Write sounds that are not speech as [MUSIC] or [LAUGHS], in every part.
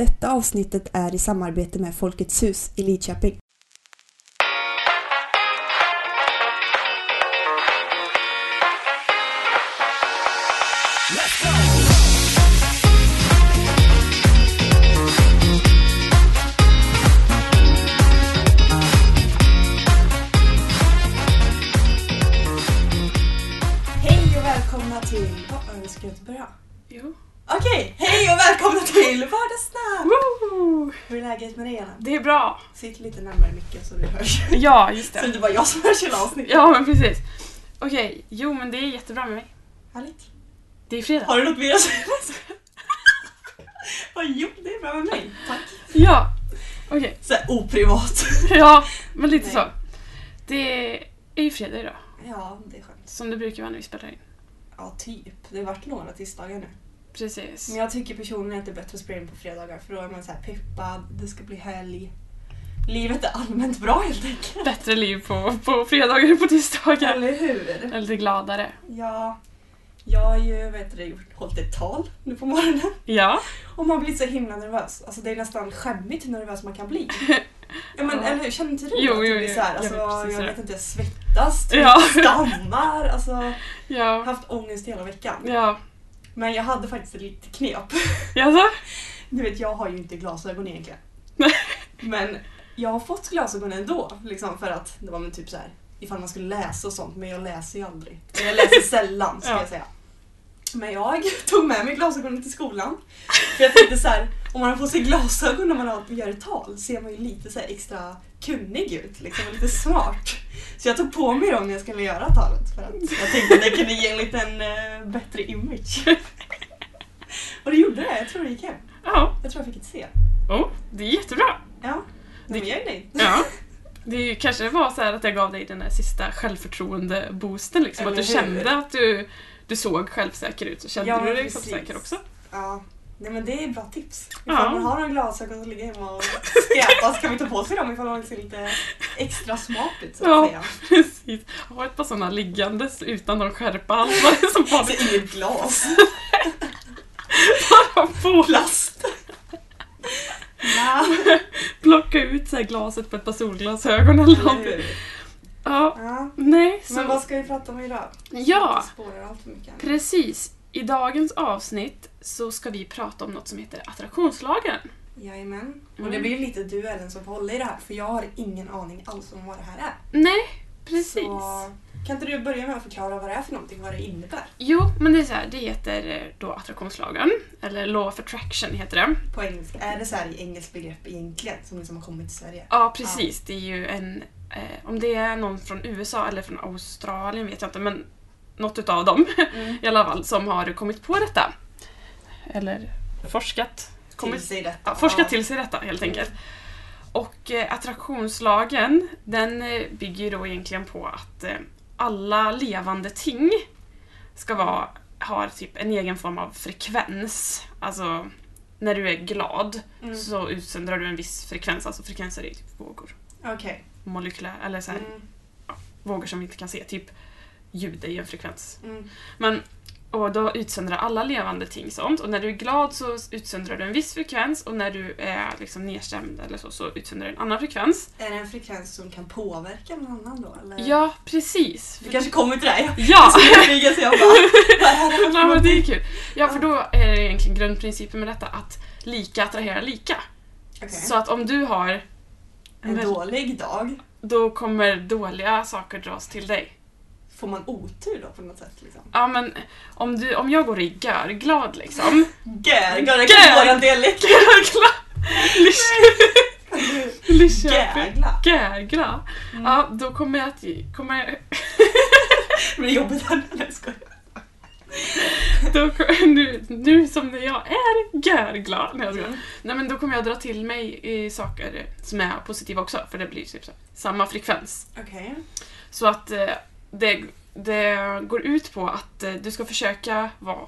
Detta avsnittet är i samarbete med Folkets hus i Lidköping. Sitt lite närmare micken så du hörs. Ja, just Så det det. inte bara jag som hörs hela avsnittet. Ja, men precis. Okej, jo men det är jättebra med mig. Härligt. Det är fredag. Har du något mer att säga? Vad jo, det är bra med mig. Tack. Ja, okej. Så här oprivat. Ja, men lite Nej. så. Det är ju fredag idag. Ja, det är skönt. Som det brukar vara när vi spelar in. Ja, typ. Det har varit några tisdagar nu. Precis. Men jag tycker personligen att det är bättre att spela in på fredagar för då är man så här peppad, det ska bli helg. Livet är allmänt bra helt enkelt. Bättre liv på, på fredagar än på tisdagar. Eller hur? Eller lite gladare. Ja, jag har ju vet du, hållit ett tal nu på morgonen Ja. och man blir så himla nervös. Alltså det är nästan skämmigt hur nervös man kan bli. [LAUGHS] Ja men Ja. eller hur, känner inte du Jo, att jo, du blir jo. så här, Jag alltså, vet jag, vet det. inte, jag svettas, typ, Ja. [LAUGHS] stammar, alltså jag har Ja. haft ångest hela veckan. Ja. Men jag hade faktiskt ett litet knep. Jaså? Du vet, jag har ju inte glasögon egentligen. [LAUGHS] Men jag har fått glasögon ändå, liksom för att det var men typ så här ifall man skulle läsa och sånt, men jag läser ju aldrig. Jag läser [LAUGHS] sällan ska Ja. jag säga. Men jag [LAUGHS] tog med mig glasögonen till skolan. För jag tänkte så här, om man på sig glasögon när man har- gör ett tal ser man ju lite så extra kunnig ut, liksom, och lite smart. Så jag tog på mig dem när jag skulle göra talet för att jag tänkte att det kunde ge en liten eh, bättre image. [LAUGHS] Och det gjorde det, jag tror det gick hem. Ja. Jag tror jag fick ett C. Oh, det är jättebra. Ja, men jag är nöjd. Ja. [LAUGHS] Det kanske var så här att jag gav dig den där sista självförtroende-boosten. Liksom, att du Eller hur? kände att du, du såg självsäker ut. Så kände Ja, du dig precis. självsäker också? Ja, nej men det är bra tips. Ifall Ja. man har några glasögon som ligger hemma och skräpar så kan vi ta på sig dem ifall man ser lite extra smart ut så att Ja. säga. Precis. Ha ett par sådana liggandes utan någon skärpa alls. [LAUGHS] Bara Som bara Alltså inget glas. [LAUGHS] bara på. Plast. Ja, [LAUGHS] Plocka ut så glaset på ett par solglasögon eller någonting. Ja, Ja. nej. Så, Men vad ska vi prata om idag? Ja. Precis. I dagens avsnitt så ska vi prata om något som heter attraktionslagen. Jajamän. Och Mm. det blir lite du Ellen som får hålla i det här för jag har ingen aning alls om vad det här är. Nej, precis. Så, kan inte du börja med att förklara vad det är för någonting, vad det innebär? Jo, men det är så här, det heter eh, då attraktionslagen, eller law of attraction heter det. På engelska. Är det så här engelskt begrepp egentligen som liksom har kommit till Sverige? Ja, precis. Det är ju en... Eh, om det är någon från USA eller från Australien vet jag inte, men något utav dem Mm. [LAUGHS] i alla fall som har kommit på detta. Eller forskat. Till sig detta. ja, forskat till sig detta helt enkelt. Och eh, attraktionslagen den eh, bygger ju då egentligen på att eh, alla levande ting ska vara, har typ en egen form av frekvens. Alltså när du är glad Mm. så utsöndrar du en viss frekvens, alltså frekvenser är typ vågor. Okej. Molekylär, eller så här, Mm. vågor som vi inte kan se, typ ljud är ju en frekvens. Mm. Men, och då utsöndrar alla levande ting sånt. Och när du är glad så utsöndrar du en viss frekvens och när du är liksom nedstämd eller så, så utsöndrar du en annan frekvens. Är det en frekvens som kan påverka någon annan då? Eller? Ja, precis. Vi kanske kommer till det. här. Ja! Jag [LAUGHS] så jag bara... det [LAUGHS] men är kul. Ja, för då är det egentligen grundprincipen med detta att lika attraherar lika. Okej. Så att om du har En väl- dålig dag, då kommer dåliga saker dras till dig. Får man otur då på något sätt? Liksom? Ja men om, du, om jag går är görglad liksom. [LAUGHS] Gär, gör det kan våran dialekt. [LAUGHS] Görglad! Lidköping. [LAUGHS] Gärgla. Görglad. Mm. Ja, då kommer jag att... Kommer jag, Det blir jobbigt här nu. Jag skojar. då, nu, nu som jag är görglad. Nej, jag. Mm. Nej men då kommer jag dra till mig i saker som är positiva också, för det blir typ så, samma frekvens. Okej. Så att eh, det, det går ut på att eh, du ska försöka vara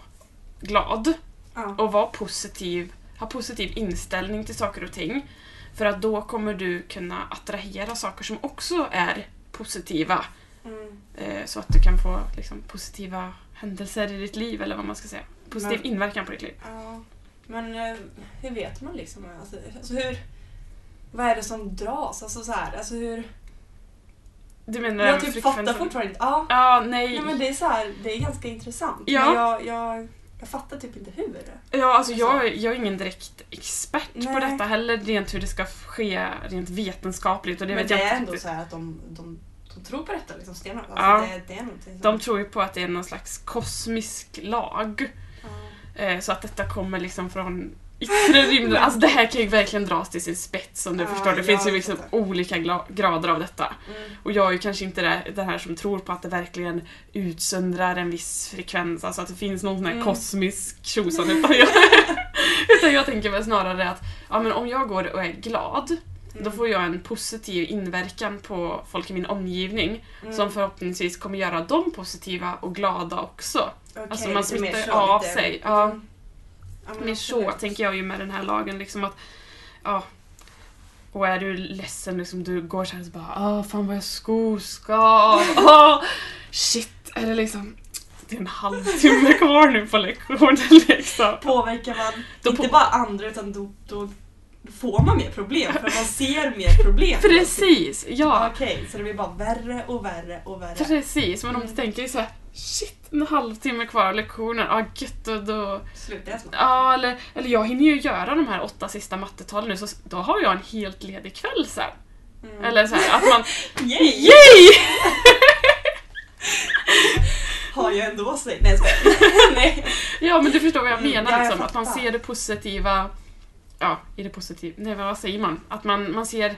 glad Ja. och vara positiv, ha positiv inställning till saker och ting. För att då kommer du kunna attrahera saker som också är positiva. Mm. Eh, så att du kan få liksom, positiva händelser i ditt liv, eller vad man ska säga. Positiv Men- inverkan på ditt liv. Ja. Men eh, hur vet man liksom? Alltså, alltså hur... Vad är det som dras? Alltså så här, alltså hur... Du menar Jag typ fattar fortfarande inte. Ja, Ja, nej. nej, men det är så här, det är ganska intressant. Ja. Men jag, jag, jag fattar typ inte hur. Ja, alltså jag, jag är ingen direkt expert på Nej. detta heller, rent hur det ska ske rent vetenskapligt. Och det men det jag är ändå så att de, de, de tror på detta liksom stenhårt. Alltså, Ja. det, det är som... De tror ju på att det är någon slags kosmisk lag. Ja. Eh, så att detta kommer liksom från yttre rymden. Alltså det här kan ju verkligen dras till sin spets om du Ja, förstår. Det finns ju liksom fattar. olika grader av detta. Mm. Och jag är ju kanske inte det, det här som tror på att det verkligen utsöndrar en viss frekvens, alltså att det finns någon sån här Mm. kosmisk tjosan. [LAUGHS] Utan jag, [LAUGHS] utan jag tänker väl snarare att ja, men om jag går och är glad, då Mm. får jag en positiv inverkan på folk i min omgivning Mm. som förhoppningsvis kommer göra dem positiva och glada också. Okej, alltså man smittar av sig, ja. Mm. Men Mer så tänker jag ju med den här lagen. Liksom att, ja, och är du ledsen, liksom, du går så här och så bara Åh, fan vad jag skoskav. Åh, [LAUGHS] shit, är det liksom det är en halvtimme [LAUGHS] kvar nu på lektionen liksom. Påverkar man Då inte på- bara andra utan då, då får man mer problem för man ser mer problem. Precis, ja. Okej, så det blir bara värre och värre och värre. Precis, men om du Mm. tänker så här, shit, en halvtimme kvar av lektionen, ja gött, och då... Slutar jag snart? Ja, eller, eller jag hinner ju göra de här åtta sista mattetalen nu, så då har jag en helt ledig kväll sen. Mm. Eller så här, att man... [LAUGHS] Yay! Yay! [LAUGHS] Har jag ändå sig? Nej jag. [LAUGHS] Nej. Ja men du förstår vad jag Mm, menar jag liksom, att man ser det positiva Ja, i det positiva, nej vad säger man? Att man, man ser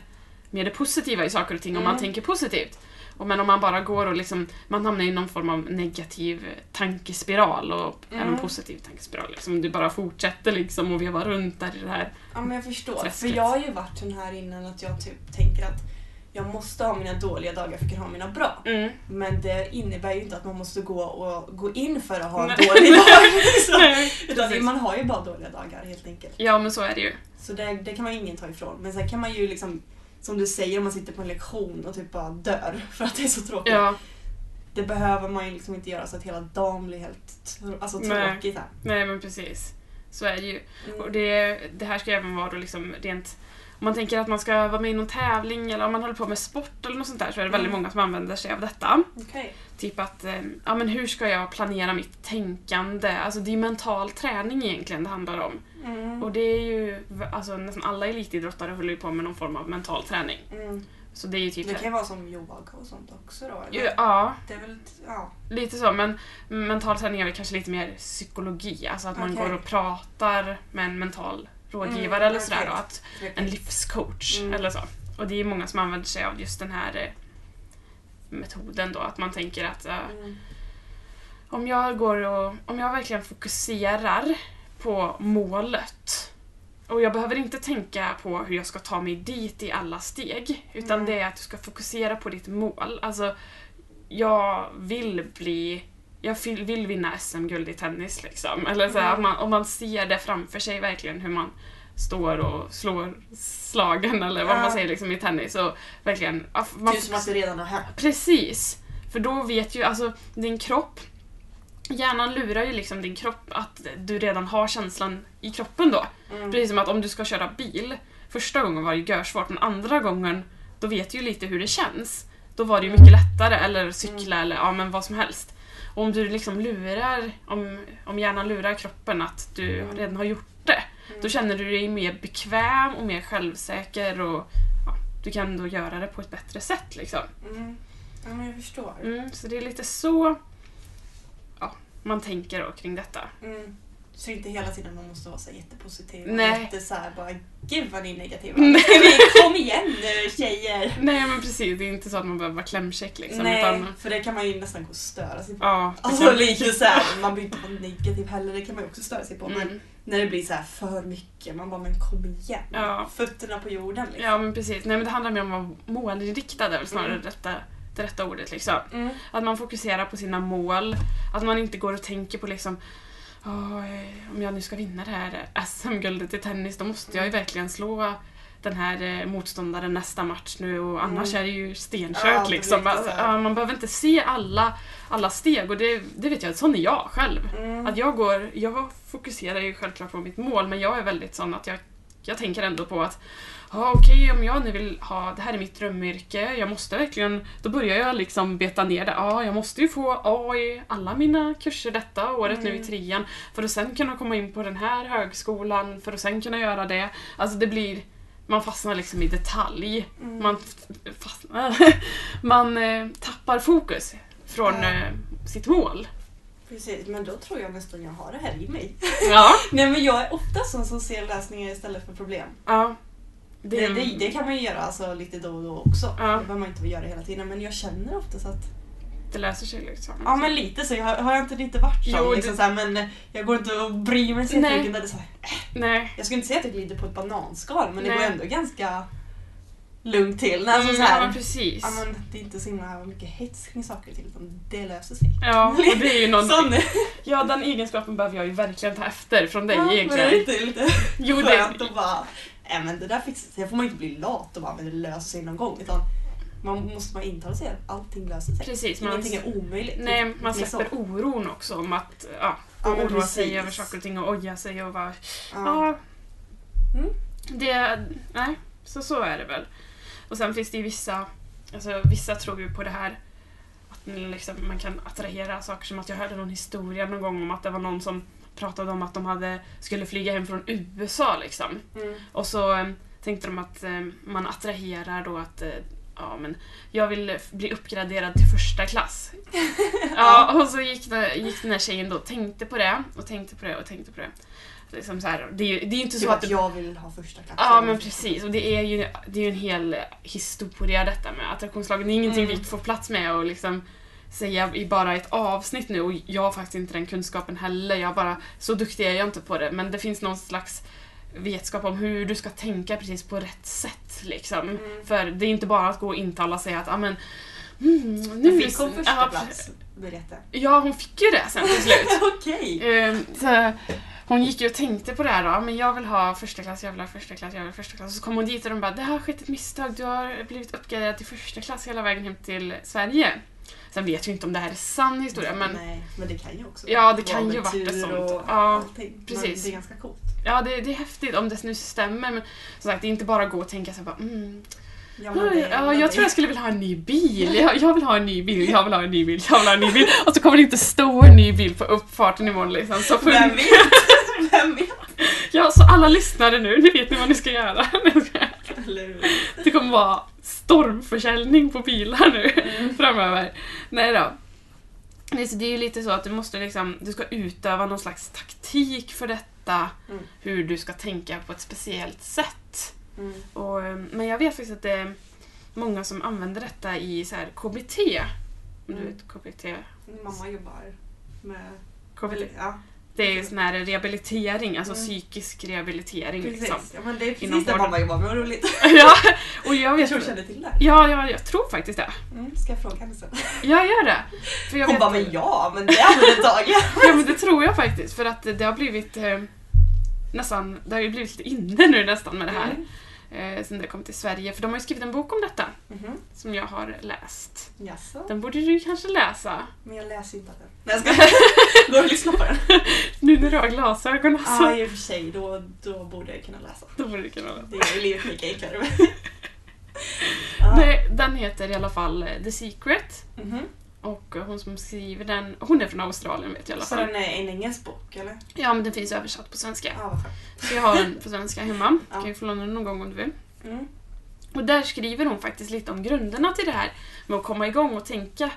mer det positiva i saker och ting om man Mm. tänker positivt. Och men om man bara går och liksom, man hamnar i någon form av negativ tankespiral och Mm. även positiv tankespiral. Liksom. Du bara fortsätter liksom och veva runt där i det här. Ja men jag förstår. För Träsket. jag har ju varit sån här innan att jag typ tänker att jag måste ha mina dåliga dagar för att kunna ha mina bra. Mm. Men det innebär ju inte att man måste gå och gå in för att ha en dålig dag. Utan man har ju bara dåliga dagar helt enkelt. Ja men så är det ju. Så det, det kan man ju ingen ta ifrån. Men sen kan man ju liksom, som du säger, om man sitter på en lektion och typ bara dör [LAUGHS] för att det är så tråkigt. Ja, Det behöver man ju liksom inte göra så att hela dagen blir helt alltså, Nej. tråkig. här. nej men precis. Så är det ju. Mm. Och det, det här ska även vara då liksom rent om man tänker att man ska vara med i någon tävling eller om man håller på med sport eller något sånt där så är det väldigt Mm. många som använder sig av detta. Okej. Typ att, eh, ja men hur ska jag planera mitt tänkande? Alltså det är mental träning egentligen det handlar om. Mm. Och det är ju, alltså nästan alla elitidrottare håller ju på med någon form av mental träning. Mm. Så det är ju typ... Det kan ju vara som yoga och sånt också då? eller? ja, Det är väl, ja. lite så men mental träning är väl kanske lite mer psykologi. Alltså att man går och pratar med en mental rådgivare Mm, eller sådär okej. då. Att en livscoach Mm. eller så. Och det är många som använder sig av just den här eh, metoden då, att man tänker att eh, Mm. om jag går och, om jag verkligen fokuserar på målet och jag behöver inte tänka på hur jag ska ta mig dit i alla steg, utan Mm. det är att du ska fokusera på ditt mål. Alltså, jag vill bli jag vill, vinna SM-guld i tennis liksom. Eller så här, Mm. man, om man ser det framför sig verkligen hur man står och slår slagen eller vad Ja. man säger liksom i tennis och verkligen... Man, Typ som att det redan har hänt. Precis! För då vet ju alltså din kropp Hjärnan lurar ju liksom din kropp att du redan har känslan i kroppen då. Mm. Precis som att om du ska köra bil, första gången var det görsvårt men andra gången då vet du ju lite hur det känns. Då var det ju mycket lättare, eller cykla eller ja men vad som helst. Om du liksom lurar, om, om hjärnan lurar kroppen att du Mm. redan har gjort det, Mm. då känner du dig mer bekväm och mer självsäker och ja, du kan då göra det på ett bättre sätt liksom. Mm. Ja men jag förstår. Mm, så det är lite så ja, man tänker då kring detta. Mm. Så inte hela tiden man måste vara så jättepositiv. Nej. Jätte så här, bara gud vad ni är negativa. [LAUGHS] Nej. Kom igen nu tjejer. Nej men precis, det är inte så att man behöver vara klämkäck liksom. Nej, Utan, för det kan man ju nästan gå och störa sig på. ja, Alltså lite såhär, man blir inte vara negativ heller, det kan man ju också störa sig på. Men Mm. när det blir så här för mycket, man bara men kom igen. Ja. Fötterna på jorden liksom. Ja men precis, nej men det handlar mer om att vara målinriktad är väl snarare Mm. det, rätta, det rätta ordet liksom. Mm. Att man fokuserar på sina mål, att man inte går och tänker på liksom "Åh, eh, om jag nu ska vinna det här SM-guldet i tennis då måste jag ju verkligen slå den här eh, motståndaren nästa match nu och annars Mm. är det ju stenkört Ja, liksom. Alltså, så. ja, man behöver inte se alla, alla steg och det, det vet jag, sån är jag själv. Mm. Att jag går, jag fokuserar ju självklart på mitt mål men jag är väldigt sån att jag, jag tänker ändå på att Ja okej, om jag nu vill ha, det här är mitt drömyrke, jag måste verkligen, då börjar jag liksom beta ner det. Ja, jag måste ju få A i alla mina kurser detta året nu i Mm. trean för att sen kunna komma in på den här högskolan, för att sen kunna göra det. Alltså det blir, man fastnar liksom i detalj. Mm. Man fastnar, [LAUGHS] man eh, tappar fokus från Ja. eh, sitt mål. Precis, men då tror jag nästan jag har det här i mig. Ja. [LAUGHS] Nej men jag är ofta sån som ser lösningar istället för problem. ja. Det, det, det kan man ju göra alltså, lite då och då också. Ja. Det behöver man inte göra hela tiden men jag känner ofta så att det löser sig liksom. Ja men lite så. Jag har, har jag inte lite varit sån? Jo, det- liksom, så här, men jag går inte och bryr mig så Nej. mycket. Där det är så här, Nej. jag skulle inte säga att jag glider på ett bananskal men det Nej. går ändå ganska lugnt till. Alltså, så ja, här, men precis. ja, men det är inte så himla mycket hets kring saker ting utan det löser sig. Ja, och det är ju [LAUGHS] någon... Sån Ja, den egenskapen behöver jag ju verkligen ta efter från dig ja, men egentligen. det är lite, lite Jo, skönt det... att bara, nej men det där fixar sig. Får man inte bli lat och bara, men det löser sig någon gång. Utan man måste bara intala sig att allting löser sig. Precis, man, Ingenting är omöjligt. nej, man så. släpper oron också om att ja, Ja, oroa sig precis. över saker och ting och oja sig och bara... Ja. Ja, Mm. det... Nej, så så är det väl. Och sen finns det ju vissa... Alltså vissa tror ju på det här att liksom, man kan attrahera saker som att jag hörde någon historia någon gång om att det var någon som pratade om att de hade, skulle flyga hem från USA liksom. Mm. Och så eh, tänkte de att eh, man attraherar då att eh, ja, men jag vill bli uppgraderad till första klass. [LAUGHS] ja, och så gick, gick den här tjejen då och tänkte på det och tänkte på det och tänkte på det. Liksom så här, det, är ju, det är ju inte så Typ att... att Det, jag vill ha första klass. ja, men precis. Och det är ju, det är ju en hel historia detta med attraktionslagen. Det är ingenting Mm. vi får plats med och liksom säga i bara ett avsnitt nu och jag har faktiskt inte den kunskapen heller. Jag bara, så duktig är jag inte på det. Men det finns någon slags vetskap om hur du ska tänka precis på rätt sätt. Liksom. Mm. För det är inte bara att gå och intala sig att ah, men, mm, nu Nu fick hon ja, första plats. Berätta. Ja, hon fick ju det sen till slut. [LAUGHS] Okej. Ehm, så hon gick ju och tänkte på det här då, men jag vill ha första klass, jag vill ha första klass, jag vill ha första klass. Och så kom hon dit och de bara, det har skett ett misstag, du har blivit uppgraderad till första klass hela vägen hem till Sverige. Sen vet jag inte om det här är sann historia, men Nej, men det kan ju också Ja, det kan ju varit ett sånt. och Ja, allting. precis. Men det är ganska coolt. ja, det, det är häftigt om det nu stämmer. Men som sagt, det är inte bara att gå och tänka så här bara, mm, Ja, det, ja, jag tror jag skulle vilja ha en ny bil. Jag, jag vill ha en ny bil, jag vill ha en ny bil, jag vill ha en ny bil. Och så kommer det inte stå en ny bil på uppfarten imorgon liksom. Så för, Vem vet? [LAUGHS] Vem vet? Ja, så alla lyssnare nu, ni vet ni vad ni ska göra. Det kommer vara stormförsäljning på bilar nu Mm. [LAUGHS] framöver. Nej då. Nej, så det är ju lite så att du måste liksom, du ska utöva någon slags taktik för detta. Mm. Hur du ska tänka på ett speciellt sätt. Mm. Och, eh, men jag vet faktiskt att det är många som använder detta i så här KBT. Om du Mm. vet KBT? Min mamma jobbar med... KBT. Ja, Det är sån här rehabilitering, alltså Mm. psykisk rehabilitering precis. liksom. Ja, men det är precis det mamma jobbar med. Vad roligt. [LAUGHS] ja, och jag Jag vet tror du kände till det. Ja, ja, jag tror faktiskt det. Mm, ska jag fråga henne sen? [LAUGHS] Jag gör det. För jag Hon vet- bara, men ja, men det är väl ett tag. Ja men det tror jag faktiskt för att det har blivit eh, nästan, det har ju blivit lite inne nu nästan med det här. Mm. Eh, sen det kom till Sverige. För de har ju skrivit en bok om detta Mhm. som jag har läst. Jaså? Den borde du kanske läsa. Men jag läser inte den. Nej jag ska Gå och lyssna på den. Nu när du har glasögon alltså. Ja, i och för sig. Då, då borde jag kunna läsa. Då borde du kunna läsa. Det ju livet mycket enklare. [LAUGHS] Ja. Nej, den heter i alla fall eh, The Secret. Mhm. Och hon som skriver den, hon är från Australien vet jag i alla Så fall. den är en engelsk bok, eller? Ja men den finns översatt på svenska. Skönt. Så jag har den på svenska hemma. Ja. Kan ju få låna den någon gång om du vill. Mm. Och där skriver hon faktiskt lite om grunderna till det här med att komma igång och tänka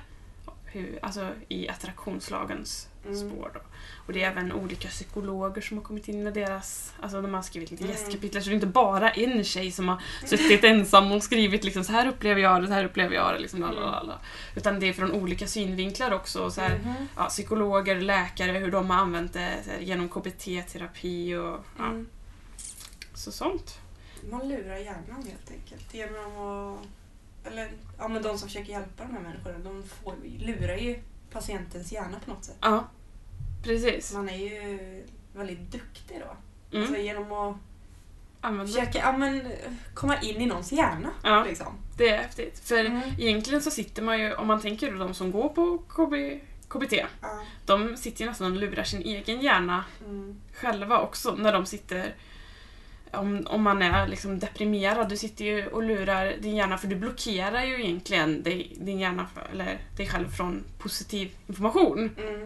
hur, alltså, i attraktionslagens Mm. spår. Då. Och det är även olika psykologer som har kommit in med deras, alltså de har skrivit lite Mm. gästkapitel så det är inte bara en tjej som har suttit [LAUGHS] ensam och skrivit liksom så här upplever jag det, så här upplever jag det. Liksom, lalala. Utan det är från olika synvinklar också. och Så här, Mhm. ja, psykologer, läkare, hur de har använt det här, genom KBT-terapi och ja, Mm. så sånt. Man lurar hjärnan helt enkelt. Genom att... Eller, ja men de som försöker hjälpa de här människorna, de får, lurar ju patientens hjärna på något sätt. Ja, precis. Man är ju väldigt duktig då. Mm. Alltså genom att använda. Försöka ja, men, komma in i någons hjärna. Ja. Liksom. Det är häftigt. För Mm. egentligen så sitter man ju, om man tänker de som går på KB, KBT, Ja. de sitter ju nästan och lurar sin egen hjärna Mm. själva också när de sitter om, om man är liksom deprimerad, du sitter ju och lurar din hjärna för du blockerar ju egentligen dig, din hjärna, för- eller dig själv från positiv information. Mm.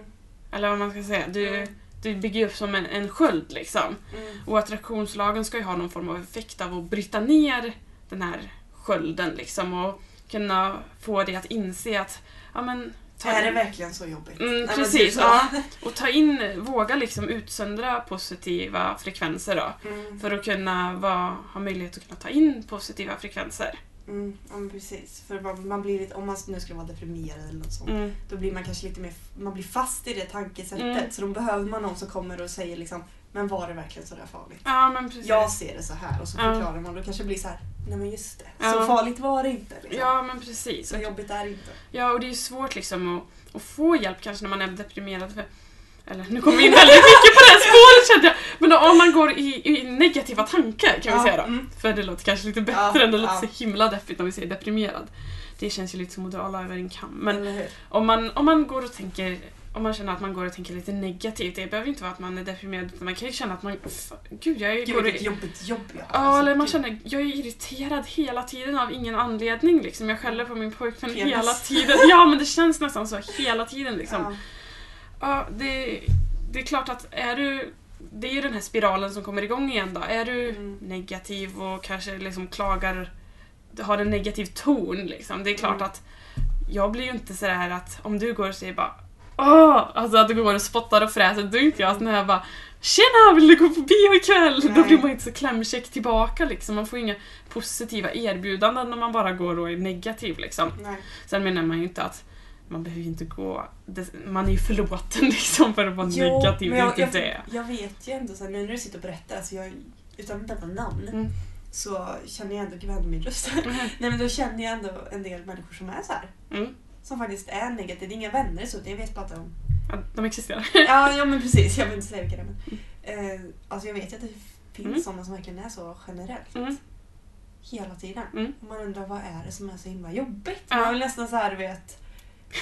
Eller vad man ska säga. Du, Mm. du bygger upp som en, en sköld liksom. Mm. Och attraktionslagen ska ju ha någon form av effekt av att bryta ner den här skölden liksom och kunna få dig att inse att ja men Är det verkligen så jobbigt? Mm, precis, ja. och ta in, våga liksom utsöndra positiva frekvenser då. Mm. För att kunna vara, ha möjlighet att kunna ta in positiva frekvenser. Mm, ja, precis. För man, blir lite, om man nu skulle vara deprimerad eller något sånt, Mm. då blir man kanske lite mer, man blir fast i det tankesättet. Mm. Så då behöver man någon som kommer och säger liksom, men var det verkligen så där farligt? Ja men precis. Jag ser det så här och så Ja. förklarar man. Då kanske det blir så här, nej men just det. Ja. Så farligt var det inte. Liksom. Ja men precis. Så jobbigt är det inte. Ja och det är svårt liksom att, att få hjälp kanske när man är deprimerad. För, eller nu kommer vi in väldigt mycket på det här spåret kände jag. Men om man går i, i negativa tankar kan vi Ja, säga då. mm. För det låter kanske lite bättre Ja, än det låter ja. så himla deppigt när vi säger deprimerad. Det känns ju lite som att dra alla över en kam. Men om man, om man går och tänker om man känner att man går och tänker lite negativt, det behöver inte vara att man är deprimerad utan man kan ju känna att man... Gud, jag är, Gud går vilket jobbigt jobb jag har. Ja, Alltså, eller man gud. känner jag är irriterad hela tiden av ingen anledning. Liksom. Jag skäller på min pojkvän Penis. hela tiden. Ja, men det känns nästan så hela tiden. Liksom. Ja. Ja, det, det är klart att är du... Det är ju den här spiralen som kommer igång igen då. Är du Mm. negativ och kanske liksom klagar, har en negativ ton liksom. Det är klart Mm. att jag blir ju inte sådär att om du går och säger bara Åh! Alltså att du går och spottar och fräser, då är inte jag sån här bara Tjena, vill du gå på bio ikväll? Då Nej. blir man inte så klämkäck tillbaka liksom. Man får inga positiva erbjudanden när man bara går och är negativ liksom. Nej. Sen menar man ju inte att man behöver ju inte gå... Man är ju förlåten [LAUGHS] liksom för att vara negativ, men det är jag, inte jag, det. jag vet ju ändå så här, nu när du sitter och berättar, alltså jag, utan att nämna namn, Mm. så känner jag ändå, gud vad min röst? [LAUGHS] Nej men då känner jag ändå en del människor som är så här. Mm. Som faktiskt är negativa. Det är inga vänner så, jag vet bara de... Ja, de existerar. [LAUGHS] Ja, ja men precis, jag vill inte säga vilka det är. Men, eh, alltså jag vet ju att det finns Mm. sådana som verkligen är så generellt. Mm. Hela tiden. Mm. Man undrar vad är det som är så himla jobbigt? Man vill nästan så här, vet,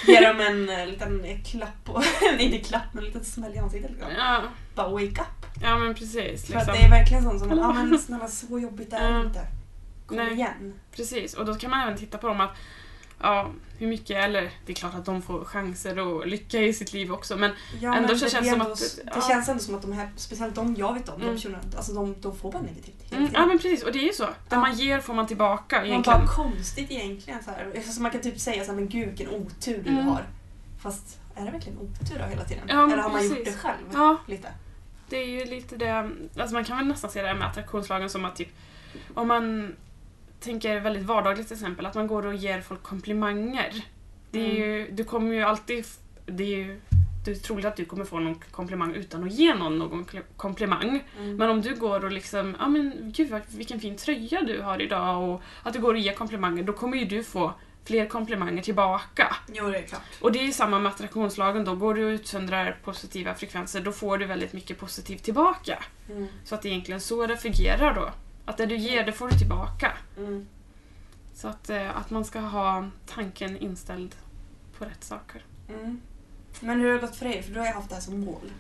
ge dem en eh, liten klapp på, [LAUGHS] inte klapp, men en liten smäll i ansiktet. Liksom. Ja, Bara wake up. ja men precis. För att Liksom. det är verkligen sånt som, ja men [LAUGHS] snälla så jobbigt är det Ja. inte. Kom Nej. igen. Precis, och då kan man även titta på dem att ja, hur mycket, eller det är klart att de får chanser och lycka i sitt liv också men Ja, Ändå men så det känns blir som ändå, att- Det ja. känns ändå som att de här, speciellt de jag vet om, Mm. de personerna, alltså de, de får bara negativt hela mm. Ja men precis, och det är ju så. Det Ja. man ger får man tillbaka Man egentligen. bara konstigt egentligen. Så här. Alltså man kan typ säga så här, men gud vilken otur du Mm. har. Fast är det verkligen otur då hela tiden? Ja, Eller har man gjort precis. det själv? Ja, Lite. det är ju lite det, alltså man kan väl nästan se det här med attraktionslagen som att typ om man tänker väldigt vardagligt till exempel, att man går och ger folk komplimanger. Det är Mm. ju, du kommer ju alltid, det är ju det är troligt att du kommer få någon komplimang utan att ge någon någon komplimang. Mm. Men om du går och liksom, ja men gud vilken fin tröja du har idag och att du går och ger komplimanger, då kommer ju du få fler komplimanger tillbaka. Jo, det är klart. Och det är ju samma med attraktionslagen då, går du och utsöndrar positiva frekvenser, då får du väldigt mycket positivt tillbaka. Mm. Så att det är egentligen så det fungerar då. Att det du ger, det får du tillbaka. Mm. Så att, eh, att man ska ha tanken inställd på rätt saker. Mm. Men hur har det gått för dig? För du har ju haft det här som mål.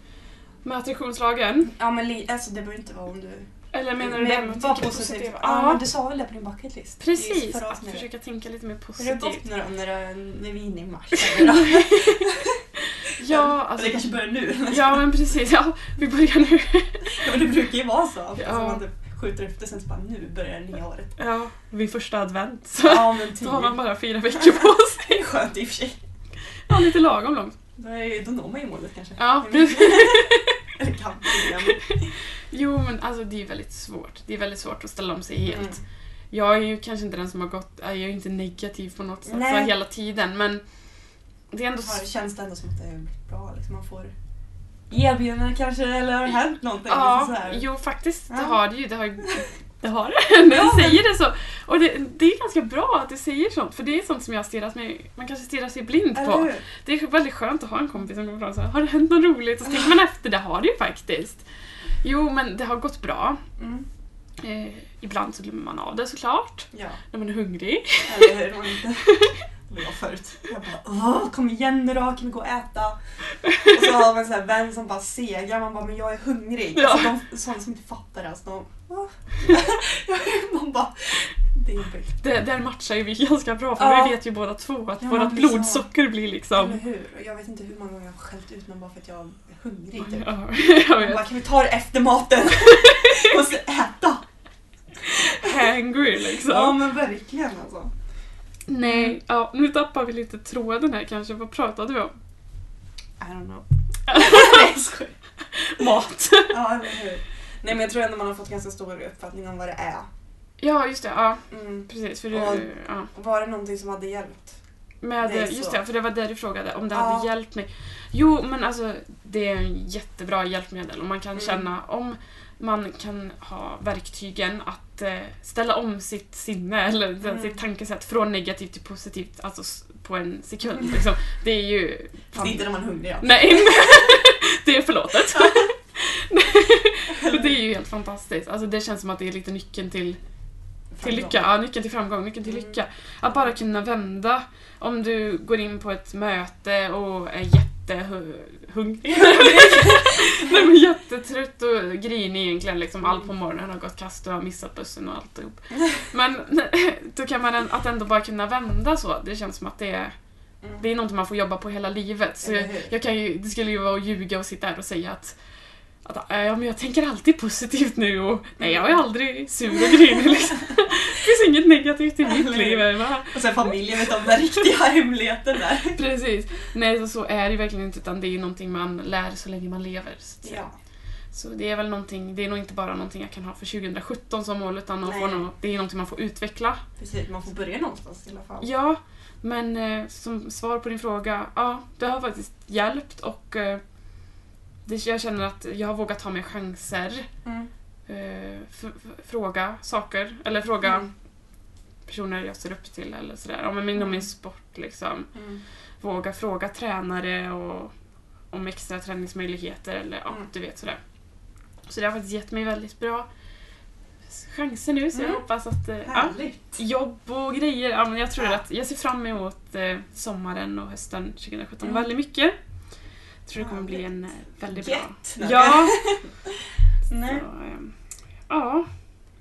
Med attraktionslagen, Ja men alltså det behöver inte vara om du... eller menar du det Men med att positivt? Ja, Ja, men du sa väl det på din bucket list? Precis. Att avsnittet. försöka tänka lite mer Hur har det gått positivt. nu då när, det- när vi är inne i mars? [LAUGHS] Ja, alltså, det kanske börjar nu. ja men precis. Ja, vi börjar nu. [LAUGHS] Ja, men det brukar ju vara så. Alltså, Ja. man typ skjuter efter sen så bara nu börjar det nya året. Ja, vid första advent. Så, Ja men så har man typ. bara fyra veckor på [LAUGHS] sig. Det är skönt i och för sig. Ja, lite lagom långt. Då, är, då når man ju målet kanske. Ja, precis. Eller kan. Jo, men alltså det är väldigt svårt. Det är väldigt svårt att ställa om sig helt. Mm. Jag är ju kanske inte den som har gått, jag är ju inte negativ på något sätt så hela tiden men det är ändå s- känns det ändå som att det är bra? Liksom man får erbjudanden kanske eller har det hänt någonting? Ja, liksom så här? jo faktiskt det Ja. har det ju. Det har, [LAUGHS] det har det. När Ja, du men- säger det så. Och det, det är ganska bra att du säger sånt för det är sånt som jag stirrat mig, man kanske stirrar sig blind Eller på. hur? Det är väldigt skönt att ha en kompis som kommer fram och säger Har det hänt något roligt? Och så tänker man efter, det har det ju faktiskt. Jo, men det har gått bra. Mm. Eh, ibland så glömmer man av det såklart, Ja, när man är hungrig. eller hur? Man inte... [LAUGHS] Det var jag förut. Jag bara Åh, kom igen nu då, kan vi gå och äta? Och så har man en vän som bara segrar, man bara men jag är hungrig. Ja. Alltså de, sådana som inte fattar det, alltså de... [LAUGHS] Man bara, det är jobbigt. Det, där matchar ju vi ganska bra för Ja. vi vet ju båda två att Ja, vårt blir blodsocker blir Eller liksom... hur? Och Jag vet inte hur många gånger jag har skällt ut någon bara för att jag är hungrig. Typ. Ja, [LAUGHS] jag vet. bara, kan vi ta det efter maten? [LAUGHS] Måste äta! Hangry liksom. Ja men verkligen alltså. Nej, ja, nu tappar vi lite tråden här kanske. Vad pratade vi om? I don't know. [LAUGHS] Nej. [LAUGHS] Mat. Ja, eller hur. Nej men jag tror ändå man har fått ganska stor uppfattning om vad det är. Ja, just det. Ja, Mm. precis. För du, Ja. ja. Var det någonting som hade hjälpt? Med, Det just det, för det var det du frågade, om det Ja. hade hjälpt mig. Jo, men alltså det är en jättebra hjälpmedel och man kan Mm. känna om man kan ha verktygen att eh, ställa om sitt sinne eller Mm. sitt tankesätt från negativt till positivt alltså på en sekund. Liksom. Det är ju... Fast inte när man är hungrig. Ja. Nej, [LAUGHS] det är förlåtet. [LAUGHS] Det är ju helt fantastiskt. Alltså det känns som att det är lite nyckeln till till lycka, ja, nyckeln till framgång, nyckeln till Mm. lycka. Att bara kunna vända. Om du går in på ett möte och är jättehungrig. [LAUGHS] Nej men jättetrött och grinig egentligen. Liksom, allt på morgonen har gått kast och har missat bussen och alltihop. Men [LAUGHS] då kan man att ändå bara kunna vända så. Det känns som att det är, Mm. det är något man får jobba på hela livet. Så jag, jag kan ju, det skulle ju vara att ljuga och sitta här och säga att att, äh, ja, men jag tänker alltid positivt nu och nej, jag är aldrig sur och grinig [LAUGHS] liksom. Det finns inget negativt i mitt liv. va? Och sen familjen vet om den riktiga hemligheten där. [LAUGHS] Precis. Nej, så, så är det verkligen inte utan det är ju någonting man lär så länge man lever. Så. Ja. så det är väl någonting, det är nog inte bara någonting jag kan ha för 2017 som mål utan man får nog, det är någonting man får utveckla. Precis, man får börja någonstans i alla fall. Ja, men eh, som svar på din fråga, ja, det har faktiskt hjälpt och eh, det, jag känner att jag har vågat ta mer chanser. Mm. Eh, fråga saker, eller fråga Mm. personer jag ser upp till eller sådär. Ja, men inom Mm. min sport liksom. Mm. Våga fråga tränare och om extra träningsmöjligheter eller ja, Mm. du vet sådär. Så det har faktiskt gett mig väldigt bra chanser nu så jag Mm. hoppas att eh, ja, jobb och grejer. Ja, men jag tror Ja. att jag ser fram emot eh, sommaren och hösten 2017 Mm. väldigt mycket. Tror det kommer bli en eh, väldigt bra... Nej. Ja! [LAUGHS] Nej. Ehm, ja.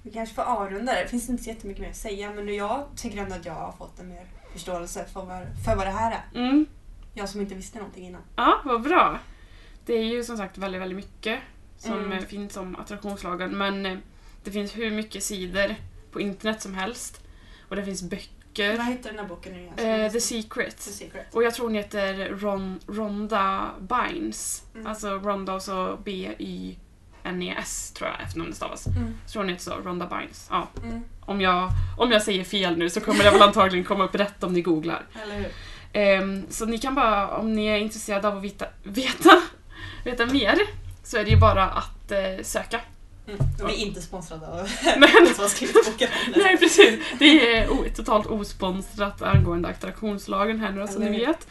Vi kanske får avrunda det. Det finns inte så jättemycket mer att säga men nu jag tycker ändå att jag har fått en mer förståelse för vad, för vad det här är. Mm. Jag som inte visste någonting innan. Ja, vad bra. Det är ju som sagt väldigt, väldigt mycket som Mm. finns om attraktionslagen men eh, det finns hur mycket sidor på internet som helst. Och det finns böcker. Vad heter den här boken nu igen? Eh, The Secret. The Secret. Och jag tror hon heter Ron, Ronda Bynes. Mm. Alltså Ronda och så B-Y-N-E-S tror jag efternamnet stavas. Mm. Jag tror hon heter så, Ronda Bynes. Ja, Mm. om, jag, om jag säger fel nu så kommer det väl antagligen komma upp rätt om ni googlar. Eller hur? Ehm, så ni kan bara, om ni är intresserade av att veta, veta, veta mer, så är det ju bara att eh, söka. [LAUGHS] Mm. De är inte sponsrade av [LAUGHS] Men, den som har skrivit boken. nej precis, det är totalt osponsrat angående attraktionslagen här nu som ni vet.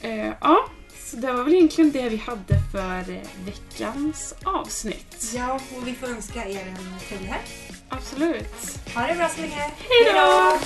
Eh, ja, så det var väl egentligen det vi hade för eh, veckans avsnitt. Ja, och vi får önska er en trevlig helg. Absolut. Ha det bra så länge. Hej då!